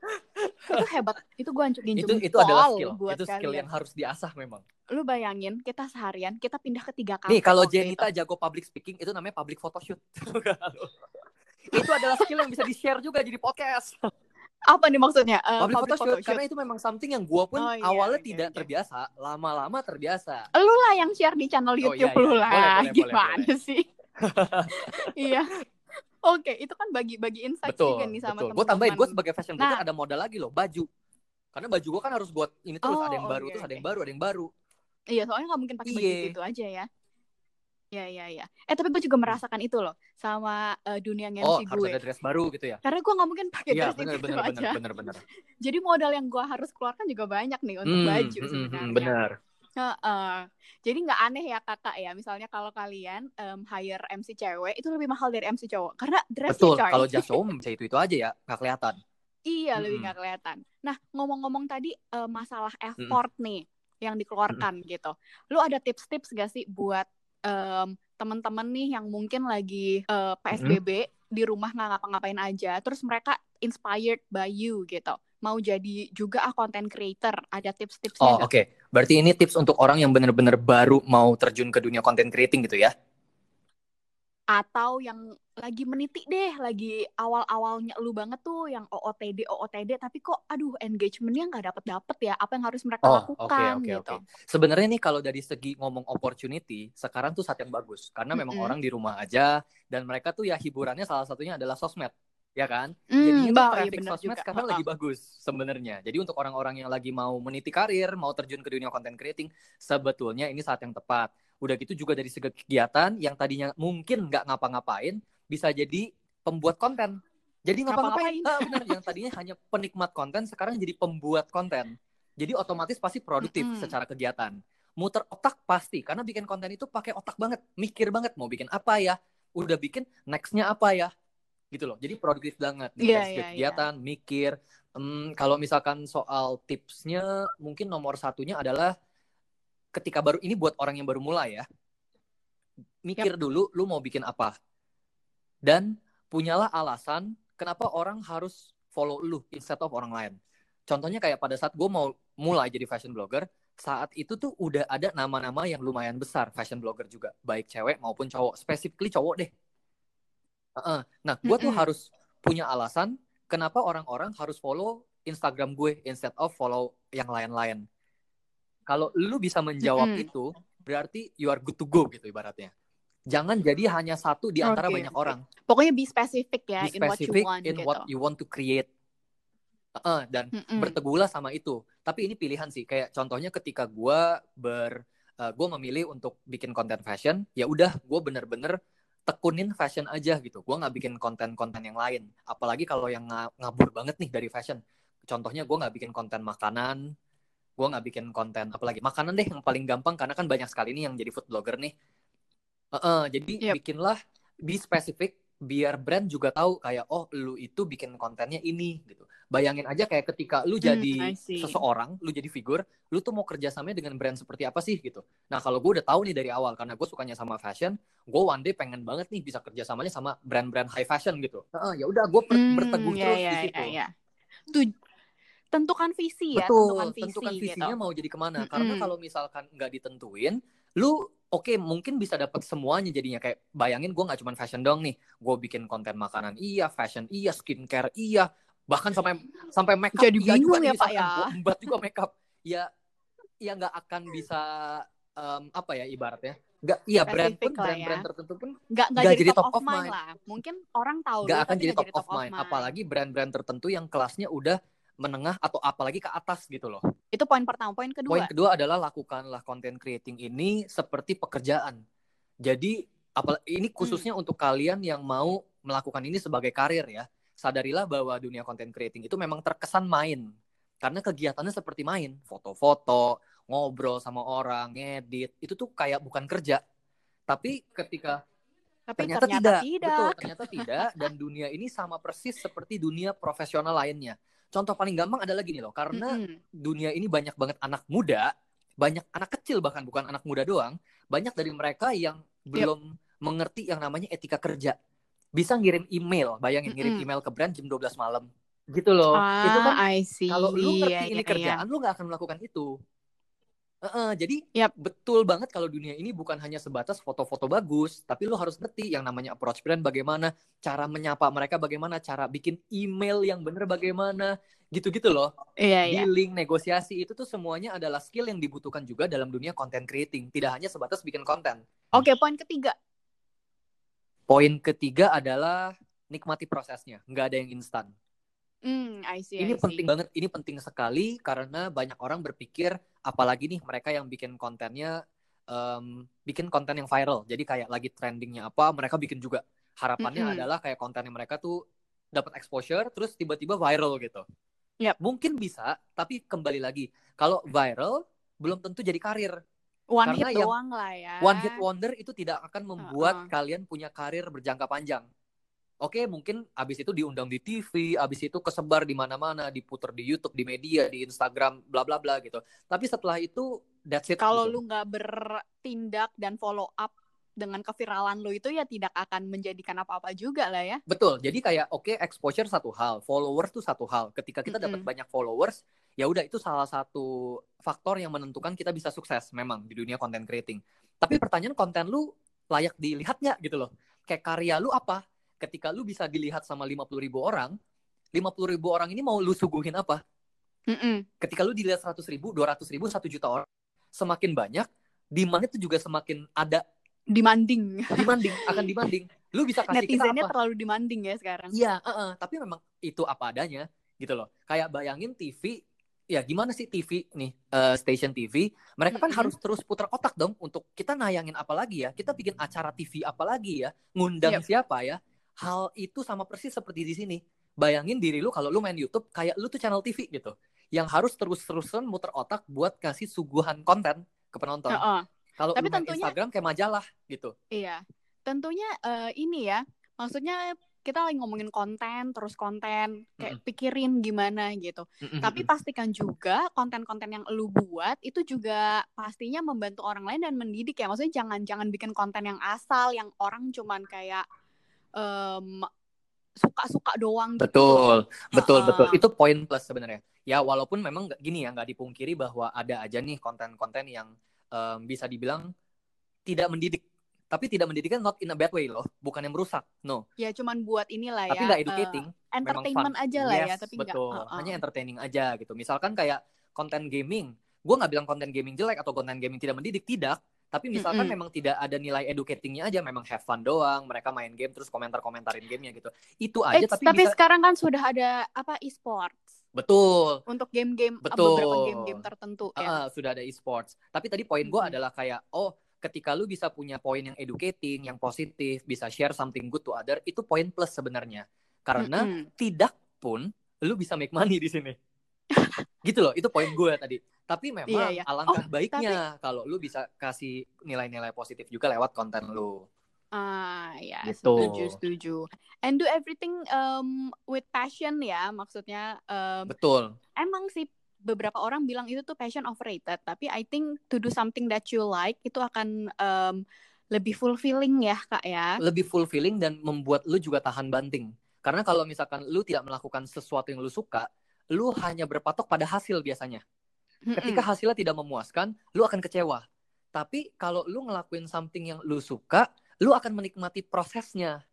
Itu hebat itu gue anjurin itu itu adalah skill buat itu skill kalian. yang harus diasah memang. Lu bayangin kita seharian kita pindah ke tiga kafe nih kalau Jenita itu. jago public speaking itu namanya public photoshoot. Itu adalah skill yang bisa di share juga jadi podcast apa nih maksudnya? Uh, public, public photoshoot, karena itu memang something yang gue pun oh, iya, awalnya okay, tidak okay. terbiasa, lama-lama terbiasa. Lu lah yang share di channel YouTube oh, iya, iya. lu lah. Boleh, boleh, Gimana boleh, sih? iya. Oke, okay, itu kan bagi-bagi insight betul, juga nih sama teman-teman. Gue tambahin, gue sebagai fashion blogger nah. ada modal lagi loh, baju. Karena baju gue kan harus buat ini terus, oh, ada yang baru, okay, terus ada yang baru, ada yang baru. Iya, soalnya nggak mungkin pakai baju iya. itu aja ya. Iya iya iya. Eh tapi gue juga hmm. merasakan itu loh sama uh, dunia MC oh, gue. Oh harus ada dress baru gitu ya? Karena gue nggak mungkin pakai ya, dress bener, itu bener, aja. Bener, bener, bener. Jadi modal yang gue harus keluarkan juga banyak nih untuk hmm, baju hmm, hmm sebenarnya. Bener. Uh, uh. Jadi nggak aneh ya kakak ya. Misalnya kalau kalian um, hire MC cewek itu lebih mahal dari MC cowok karena dressnya Betul. Kalau jas cowok bisa itu itu aja ya nggak kelihatan. Iya hmm. lebih nggak kelihatan. Nah ngomong-ngomong tadi uh, masalah effort hmm. nih yang dikeluarkan hmm. gitu. Lu ada tips-tips gak sih buat um, teman-teman nih yang mungkin lagi uh, eh, PSBB hmm. di rumah nggak ngapa-ngapain aja, terus mereka inspired by you gitu, mau jadi juga ah content creator, ada tips-tipsnya? Oh oke, okay. berarti ini tips untuk orang yang benar-benar baru mau terjun ke dunia content creating gitu ya? Atau yang lagi meniti deh, lagi awal-awalnya lu banget tuh yang OOTD OOTD tapi kok aduh engagementnya nggak dapet dapet ya apa yang harus mereka oh, lakukan okay, okay, gitu. Okay. Sebenarnya nih kalau dari segi ngomong opportunity sekarang tuh saat yang bagus karena memang mm -hmm. orang di rumah aja dan mereka tuh ya hiburannya salah satunya adalah sosmed ya kan? Mm, Jadi itu iya traffic iya sosmed juga. sekarang lagi bagus sebenarnya. Jadi untuk orang-orang yang lagi mau meniti karir, mau terjun ke dunia content creating, sebetulnya ini saat yang tepat. Udah gitu juga dari segi kegiatan yang tadinya mungkin nggak ngapa-ngapain bisa jadi pembuat konten. Jadi ngapa-ngapain? Ah, benar, yang tadinya hanya penikmat konten sekarang jadi pembuat konten. Jadi otomatis pasti produktif mm -hmm. secara kegiatan. Muter otak pasti karena bikin konten itu pakai otak banget, mikir banget mau bikin apa ya. Udah bikin nextnya apa ya, gitu loh. Jadi produktif banget nih yeah, yeah, kegiatan, yeah. mikir. Um, kalau misalkan soal tipsnya, mungkin nomor satunya adalah ketika baru ini buat orang yang baru mulai ya. Mikir yep. dulu lu mau bikin apa? Dan punyalah alasan kenapa orang harus follow lu instead of orang lain. Contohnya kayak pada saat gue mau mulai jadi fashion blogger saat itu tuh udah ada nama-nama yang lumayan besar fashion blogger juga. Baik cewek maupun cowok. Specifically cowok deh. Uh-uh. nah gue tuh mm -hmm. harus punya alasan kenapa orang-orang harus follow Instagram gue instead of follow yang lain-lain kalau lu bisa menjawab mm-hmm. itu, berarti you are good to go gitu ibaratnya. Jangan jadi hanya satu di antara okay, banyak orang. Pokoknya be specific ya be specific in what you want in gitu. what you want to create. Uh, dan mm -mm. berteguhlah sama itu. Tapi ini pilihan sih. Kayak contohnya ketika gue ber uh, eh, gue memilih untuk bikin konten fashion, ya udah gue bener-bener tekunin fashion aja gitu. Gue nggak bikin konten-konten yang lain. Apalagi kalau yang ngabur banget nih dari fashion. Contohnya gue nggak bikin konten makanan, gue nggak bikin konten apalagi makanan deh yang paling gampang karena kan banyak sekali nih yang jadi food blogger nih. Uh -uh, jadi yep. bikinlah be spesifik biar brand juga tahu kayak oh lu itu bikin kontennya ini gitu. Bayangin aja kayak ketika lu hmm, jadi hmm, seseorang, lu jadi figur, lu tuh mau kerjasamanya dengan brand seperti apa sih gitu. Nah kalau gue udah tahu nih dari awal karena gue sukanya sama fashion, gue one day pengen banget nih bisa kerjasamanya sama brand-brand high fashion gitu. Nah, ya udah gue hmm, berteguh yeah, terus yeah, di situ. Yeah, yeah. Tuh tentukan visi ya, Betul, tentukan, visi, tentukan gitu. visinya gitu. mau jadi ke mana. Mm -hmm. Karena kalau misalkan nggak ditentuin, lu oke okay, mungkin bisa dapat semuanya jadinya kayak bayangin gue nggak cuma fashion dong nih gue bikin konten makanan iya fashion iya skincare iya bahkan sampai sampai makeup jadi iya bingung ya pak ya buat juga makeup ya ya nggak akan bisa um, apa ya ibaratnya nggak iya brand pun brand ya. brand tertentu pun nggak nggak jadi, jadi top, top of mind. mind lah mungkin orang tahu nggak akan jadi top, top of mind. mind apalagi brand-brand tertentu yang kelasnya udah menengah atau apalagi ke atas gitu loh. Itu poin pertama. Poin kedua. Poin kedua adalah lakukanlah content creating ini seperti pekerjaan. Jadi apa ini khususnya hmm. untuk kalian yang mau melakukan ini sebagai karir ya. Sadarilah bahwa dunia content creating itu memang terkesan main. Karena kegiatannya seperti main, foto-foto, ngobrol sama orang, ngedit, itu tuh kayak bukan kerja. Tapi ketika tapi ternyata, ternyata tidak. tidak. Betul, ternyata tidak dan dunia ini sama persis seperti dunia profesional lainnya contoh paling gampang adalah gini loh, karena mm -hmm. dunia ini banyak banget anak muda, banyak anak kecil bahkan bukan anak muda doang, banyak dari mereka yang belum mengerti yang namanya etika kerja. Bisa ngirim email, bayangin mm -hmm. ngirim email ke brand jam 12 malam. Gitu loh. Ah, itu kan kalau lu ngerti yeah, ini yeah, kerjaan, yeah. lu gak akan melakukan itu. Uh, uh, jadi yep. betul banget kalau dunia ini bukan hanya sebatas foto-foto bagus, tapi lo harus ngerti yang namanya approach brand bagaimana, cara menyapa mereka bagaimana, cara bikin email yang bener bagaimana, gitu-gitu loh. Iya, iya. Dealing, iya. negosiasi itu tuh semuanya adalah skill yang dibutuhkan juga dalam dunia content creating, tidak hanya sebatas bikin konten. Oke, poin ketiga. Poin ketiga adalah nikmati prosesnya, nggak ada yang instan. Mm, I see, ini I see. penting banget, ini penting sekali karena banyak orang berpikir, apalagi nih mereka yang bikin kontennya, um, bikin konten yang viral. Jadi kayak lagi trendingnya apa, mereka bikin juga. Harapannya mm -hmm. adalah kayak kontennya mereka tuh dapat exposure, terus tiba-tiba viral gitu. Yep. Mungkin bisa, tapi kembali lagi, kalau viral belum tentu jadi karir. One Karena hit doang lah ya. One hit wonder itu tidak akan membuat uh -uh. kalian punya karir berjangka panjang oke okay, mungkin abis itu diundang di TV, abis itu kesebar di mana-mana, diputar di YouTube, di media, di Instagram, bla bla bla gitu. Tapi setelah itu that's it. Kalau gitu. lu nggak bertindak dan follow up dengan keviralan lu itu ya tidak akan menjadikan apa-apa juga lah ya. Betul. Jadi kayak oke okay, exposure satu hal, followers tuh satu hal. Ketika kita mm -hmm. dapat banyak followers, ya udah itu salah satu faktor yang menentukan kita bisa sukses memang di dunia content creating. Tapi pertanyaan konten lu layak dilihat nggak gitu loh. Kayak karya lu apa? Ketika lu bisa dilihat sama 50 ribu orang, 50 ribu orang ini mau lu suguhin apa? Mm -mm. Ketika lu dilihat 100 ribu, 200 ribu, 1 juta orang, semakin banyak, demand itu juga semakin ada. Demanding. Demanding, akan demanding. Lu bisa kasih Netizennya kita apa? terlalu demanding ya sekarang. Iya, uh -uh. tapi memang itu apa adanya gitu loh. Kayak bayangin TV ya gimana sih TV nih uh, station TV mereka kan mm -hmm. harus terus putar otak dong untuk kita nayangin apa lagi ya kita bikin acara TV apa lagi ya ngundang yep. siapa ya hal itu sama persis seperti di sini. Bayangin diri lu kalau lu main YouTube kayak lu tuh channel TV gitu. Yang harus terus-terusan muter otak buat kasih suguhan konten ke penonton. Uh -uh. Kalau main tentunya, Instagram kayak majalah gitu. Iya. Tentunya uh, ini ya. Maksudnya kita lagi ngomongin konten terus konten kayak mm -hmm. pikirin gimana gitu. Mm -hmm. Tapi pastikan juga konten-konten yang lu buat itu juga pastinya membantu orang lain dan mendidik ya. Maksudnya jangan jangan bikin konten yang asal yang orang cuman kayak um, suka-suka doang gitu. Betul, betul, uh, betul. Itu poin plus sebenarnya. Ya walaupun memang gini ya nggak dipungkiri bahwa ada aja nih konten-konten yang um, bisa dibilang tidak mendidik. Tapi tidak mendidikkan not in a bad way loh, bukan yang merusak. No. Ya cuman buat inilah ya. Tapi nggak educating. Uh, entertainment aja lah ya, yes, ya, tapi betul. Uh, uh. Hanya entertaining aja gitu. Misalkan kayak konten gaming, gue nggak bilang konten gaming jelek atau konten gaming tidak mendidik, tidak Tapi misalkan mm -hmm. memang tidak ada nilai educatingnya aja, memang have fun doang, mereka main game terus komentar-komentarin gamenya gitu. Itu aja. It's, tapi tapi bisa... sekarang kan sudah ada apa e-sports. Betul. Untuk game-game beberapa game-game tertentu uh, ya. sudah ada e-sports. Tapi tadi poin gue hmm. adalah kayak oh ketika lu bisa punya poin yang educating, yang positif, bisa share something good to other, itu poin plus sebenarnya. Karena mm -hmm. tidak pun lu bisa make money di sini. Gitu loh, itu poin gue tadi. Tapi memang iya, iya. alangkah oh, baiknya tapi... kalau lu bisa kasih nilai-nilai positif juga lewat konten lu. Ah ya, gitu. setuju setuju. And do everything um, with passion ya, maksudnya. Um, Betul. Emang sih beberapa orang bilang itu tuh passion overrated tapi I think to do something that you like itu akan um, lebih fulfilling ya kak ya lebih fulfilling dan membuat lu juga tahan banting karena kalau misalkan lu tidak melakukan sesuatu yang lu suka lu hanya berpatok pada hasil biasanya. Ketika hasilnya tidak memuaskan lu akan kecewa. Tapi kalau lu ngelakuin something yang lu suka lu akan menikmati prosesnya.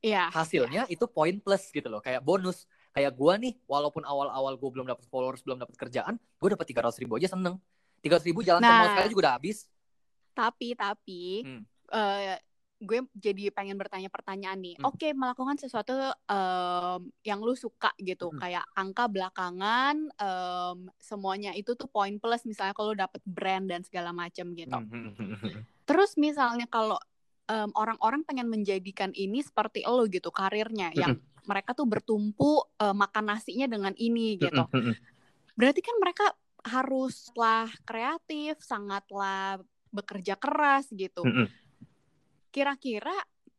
Iya. Hasilnya itu poin plus gitu loh, kayak bonus. Kayak gue nih walaupun awal-awal gue belum dapat followers belum dapat kerjaan gue dapat tiga ratus ribu aja seneng. tiga ratus ribu jalan nah, ke mall sekali juga udah habis. Tapi tapi hmm. uh, gue jadi pengen bertanya pertanyaan nih hmm. oke okay, melakukan sesuatu um, yang lu suka gitu hmm. kayak angka belakangan um, semuanya itu tuh poin plus misalnya kalau dapet brand dan segala macam gitu hmm. terus misalnya kalau um, orang-orang pengen menjadikan ini seperti lo gitu karirnya yang mereka tuh bertumpu uh, makan nasinya dengan ini gitu. Berarti kan mereka haruslah kreatif, sangatlah bekerja keras gitu. Kira-kira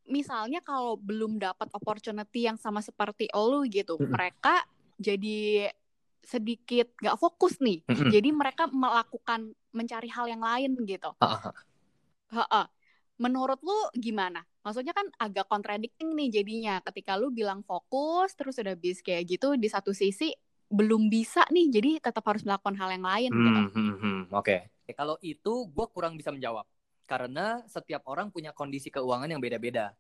misalnya kalau belum dapat opportunity yang sama seperti lo gitu, mereka jadi sedikit gak fokus nih. Jadi mereka melakukan mencari hal yang lain gitu. Ha Menurut lu gimana? maksudnya kan agak contradicting nih jadinya ketika lu bilang fokus terus udah bis kayak gitu di satu sisi belum bisa nih jadi tetap harus melakukan hal yang lain hmm, gitu. Hmm, hmm. Oke, okay. kalau itu gue kurang bisa menjawab karena setiap orang punya kondisi keuangan yang beda-beda.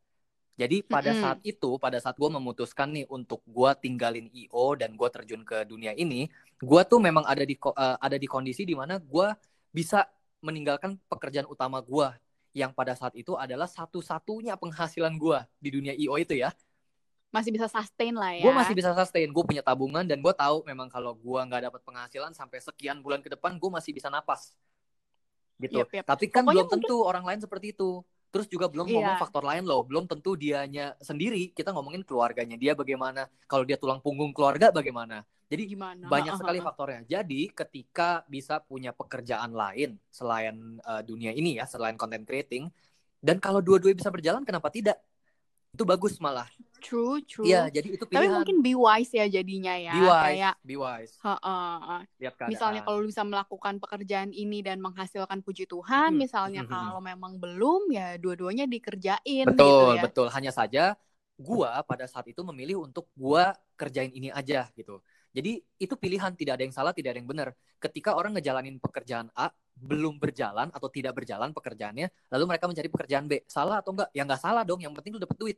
Jadi pada -hmm. saat itu, pada saat gue memutuskan nih untuk gue tinggalin IO dan gue terjun ke dunia ini, gue tuh memang ada di uh, ada di kondisi di mana gue bisa meninggalkan pekerjaan utama gue yang pada saat itu adalah satu-satunya penghasilan gue di dunia IO itu ya. Masih bisa sustain lah ya. Gue masih bisa sustain. Gue punya tabungan dan gue tahu memang kalau gue nggak dapat penghasilan sampai sekian bulan ke depan, gue masih bisa napas. Gitu. Yep, yep. Tapi kan Pokoknya belum tentu mungkin... orang lain seperti itu. Terus juga belum yeah. ngomong faktor lain loh, belum tentu dianya sendiri. Kita ngomongin keluarganya dia bagaimana. Kalau dia tulang punggung keluarga bagaimana. Jadi Gimana? banyak sekali faktornya. Jadi ketika bisa punya pekerjaan lain selain uh, dunia ini ya, selain content creating, dan kalau dua-duanya bisa berjalan, kenapa tidak? Itu bagus malah. True, true. Iya, jadi itu pilihan. Tapi mungkin be wise ya jadinya ya. Be wise, Kayak, be wise. Ha -ha. Lihat Misalnya kalau bisa melakukan pekerjaan ini dan menghasilkan puji Tuhan, hmm. misalnya hmm. kalau memang belum ya dua-duanya dikerjain betul, gitu ya. Betul, Hanya saja gua pada saat itu memilih untuk gua kerjain ini aja gitu. Jadi itu pilihan tidak ada yang salah, tidak ada yang benar. Ketika orang ngejalanin pekerjaan A belum berjalan atau tidak berjalan pekerjaannya, lalu mereka mencari pekerjaan B, salah atau enggak? Ya enggak salah dong, yang penting lu dapet duit.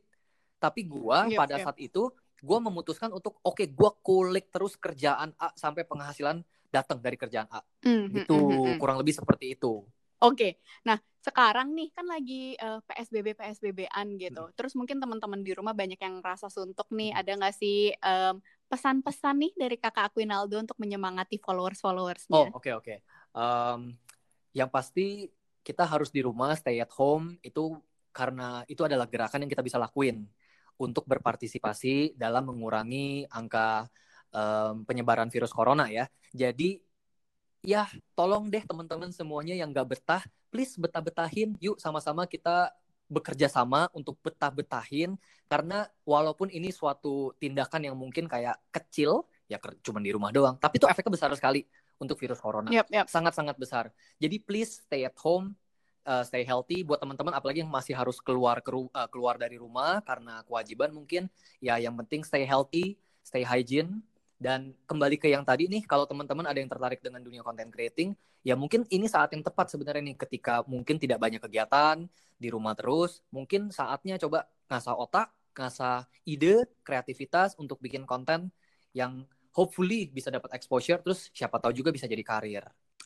Tapi gua yep, pada yep. saat itu gua memutuskan untuk oke okay, gua kulik terus kerjaan A sampai penghasilan datang dari kerjaan A. Mm, itu mm, mm, kurang lebih seperti itu. Oke, nah sekarang nih kan lagi uh, eh, PSBB PSBB-an gitu. Hmm. Terus mungkin teman-teman di rumah banyak yang rasa suntuk nih. Hmm. Ada nggak sih um, pesan-pesan nih dari kakak Aquinaldo untuk menyemangati followers-followersnya? Oh oke okay, oke. Okay. Um, yang pasti kita harus di rumah stay at home itu karena itu adalah gerakan yang kita bisa lakuin untuk berpartisipasi dalam mengurangi angka um, penyebaran virus corona ya. Jadi ya tolong deh teman-teman semuanya yang gak betah, please betah-betahin. Yuk sama-sama kita bekerja sama untuk betah-betahin karena walaupun ini suatu tindakan yang mungkin kayak kecil ya cuma di rumah doang tapi itu efeknya besar sekali untuk virus corona. Yep, yep. sangat-sangat besar. Jadi please stay at home uh, stay healthy buat teman-teman apalagi yang masih harus keluar ke uh, keluar dari rumah karena kewajiban mungkin. Ya yang penting stay healthy stay hygiene dan kembali ke yang tadi nih, kalau teman-teman ada yang tertarik dengan dunia content creating, ya mungkin ini saat yang tepat sebenarnya nih ketika mungkin tidak banyak kegiatan di rumah terus, mungkin saatnya coba ngasah otak, ngasah ide, kreativitas untuk bikin konten yang hopefully bisa dapat exposure terus siapa tahu juga bisa jadi karir.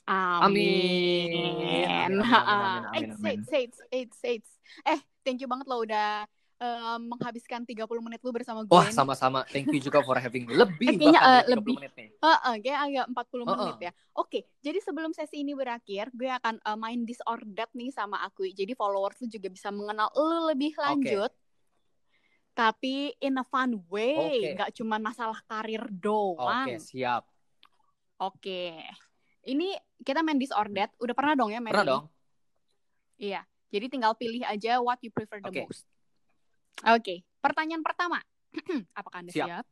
Amin. Amin. Amin, amin, amin, amin, Eits, eits, eits, eits. Eh, thank you banget lo udah um, menghabiskan 30 menit lu bersama gue. Wah, sama-sama. Thank you juga for having me. Lebih Eh, kayaknya, bahkan eh, dari 30 lebih. menit nih. Heeh, kayak agak 40 Heeh. menit ya. Oke, jadi sebelum sesi ini berakhir, gue akan uh, main that nih sama aku. Jadi followers lu juga bisa mengenal lu lebih lanjut. Tapi in a fun way, nggak cuma masalah karir Oke, doang. siap. Oke. Ini kita main this or that. Udah pernah dong ya main Pernah ini? dong? Iya. Jadi tinggal pilih aja what you prefer the Oke. most. Oke. Pertanyaan pertama. Apakah Anda Siap. siap?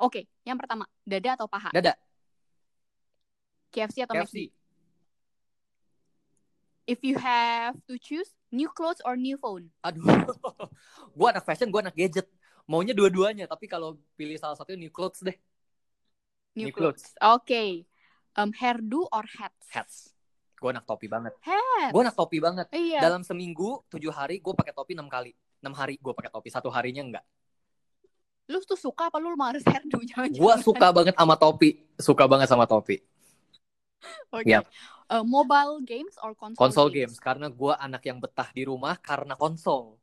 Oke, yang pertama, dada atau paha? Dada, KFC atau McD? If you have to choose, new clothes or new phone? Aduh, gue anak fashion, gue anak gadget. Maunya dua-duanya, tapi kalau pilih salah satu new clothes deh. New, New clothes. Oke. Um, hairdo or hats? Hats. Gue anak topi banget. Hats. Gue anak topi banget. Iya. Dalam seminggu, tujuh hari, gue pakai topi enam kali. Enam hari gue pakai topi, satu harinya enggak. Lu tuh suka apa lu mau harus hairdo? Jangan Gue suka banget sama topi. Suka banget sama topi. Oke. Yap. Uh, mobile games or console, Konsol games. Karena gue anak yang betah di rumah karena konsol.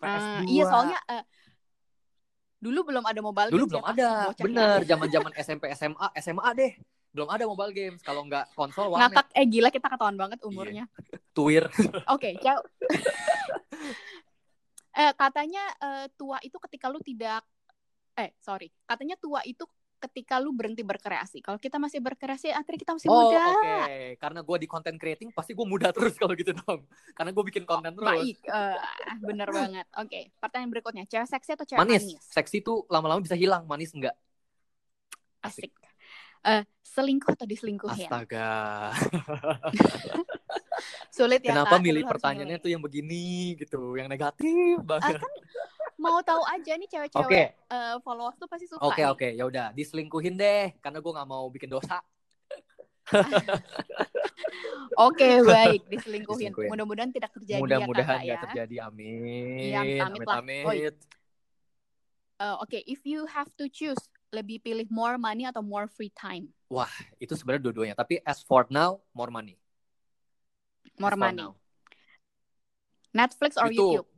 Ah, PS2. iya soalnya eh, dulu belum ada mobile Dulu games belum ya, ada. bocah. Bener, zaman-zaman SMP, SMA, SMA deh. Belum ada mobile games. Kalau nggak konsol, warnet. Ngakak eh gila kita ketahuan banget umurnya. Tuir. Oke, jauh. eh katanya eh, tua itu ketika lu tidak eh sorry, katanya tua itu ketika lu berhenti berkreasi. Kalau kita masih berkreasi, akhirnya kita masih Oh, muda. oke. Karena gue di content creating, pasti gue muda terus kalau gitu dong. Karena gue bikin konten terus. Baik, eh, bener banget. Oke, pertanyaan berikutnya, cewek seksi atau cewek Manis. manis? Seksi tuh lama-lama bisa hilang. Manis enggak. Asik. Eh, selingkuh atau diselingkuhin? Astaga. Sulit ya. Kenapa Kak, milih pertanyaannya milih. tuh yang begini gitu, yang negatif banget. Mau tahu aja nih cewek-cewek Oke, eh, followers tuh pasti suka. oke, nih. oke. Ya udah, diselingkuhin deh, karena gue nggak mau bikin dosa. Oke, baik, diselingkuhin. Diselingkuhin. Mudah-mudahan tidak terjadi Mudah-mudahan ya, Kakak, ya. terjadi. Amin. Amit amit, lah. amit. Oi. Eh, Oke, if you have to choose, lebih pilih more money atau more free time? Itu sebenarnya dua-duanya. Tapi as for now, more money. More As money. Netflix or YouTube. YouTube?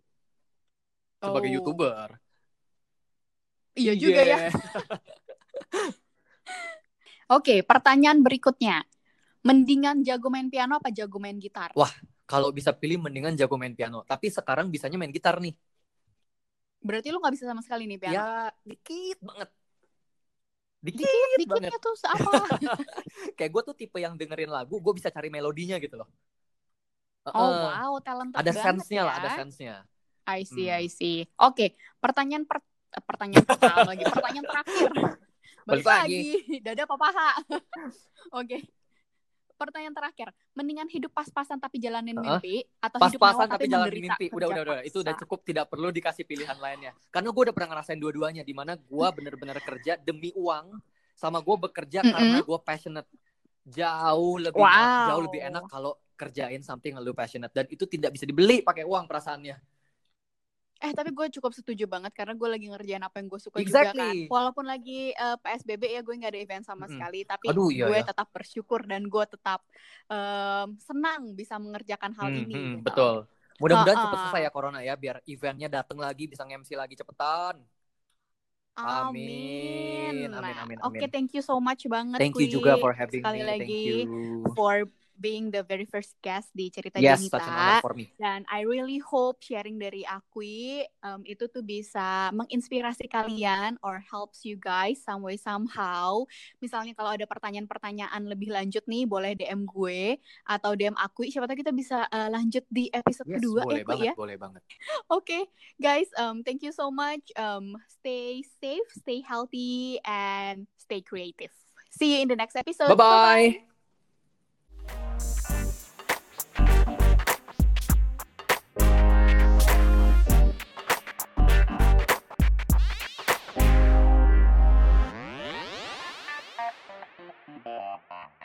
Sebagai Oh, youtuber. Iya juga ya. Iya. Oke, pertanyaan berikutnya. Mendingan jago main piano apa jago main gitar? Wah. Kalau bisa pilih, mendingan jago main piano. Tapi sekarang bisanya main gitar nih. Berarti lu nggak bisa sama sekali nih piano? Ya, dikit banget. Dikit, Dikit, banget. dikitnya tuh apa? Kayak gue tuh tipe yang dengerin lagu, gue bisa cari melodinya gitu loh. oh Heeh. wow, talented ada banget sense-nya ya. lah, ada sense-nya. I see, Hmm. I see. Oke, pertanyaan per eh, pertanyaan pertama lagi, pertanyaan terakhir. Balik lagi. lagi, dada apa paha? Oke. Pertanyaan terakhir, mendingan hidup pas-pasan tapi jalanin Heeh. mimpi atau hidup Pas-pasan tapi jalan menderita mimpi. Udah, udah, udah. Itu udah cukup. Tidak perlu dikasih pilihan lainnya. Karena gue udah pernah ngerasain dua-duanya. Di mana gue bener-bener kerja demi uang. Sama gue bekerja Mm-mm. karena gue passionate. Jauh lebih Wow. jauh lebih enak kalau kerjain something yang lu passionate. Dan itu tidak bisa dibeli pakai uang perasaannya. Eh tapi gue cukup setuju banget karena gue lagi ngerjain apa yang gue suka juga Exactly. kan. Walaupun lagi eh, PSBB ya gue nggak ada event sama Mm-mm. sekali, tapi Aduh, iya, gue iya. tetap bersyukur dan gue tetap em, senang bisa mengerjakan hal Hmm, ini. hmm, gitu. betul. Mudah-mudahan Ha-ha. cepet selesai ya corona ya. Biar eventnya datang lagi, bisa nge-MC lagi cepetan. Amin. Amin, amin, amin, Oke, amin. thank you so much banget. Thank you juga for having Sekali me. lagi Thank you. for being the very first guest di cerita Yes, Janita. such an honor for me. Dan I really hope sharing dari Akui um, itu tuh bisa menginspirasi kalian or helps you guys some way somehow. Misalnya kalau ada pertanyaan-pertanyaan lebih lanjut nih, boleh DM gue atau DM Akui. Siapa tahu kita bisa uh, lanjut di episode Yes, kedua boleh ya, Kui banget, ya. boleh banget. Oke, guys, um, thank you so much. Um, stay safe, stay healthy, and stay creative. See you in the next episode. Bye-bye. Bye.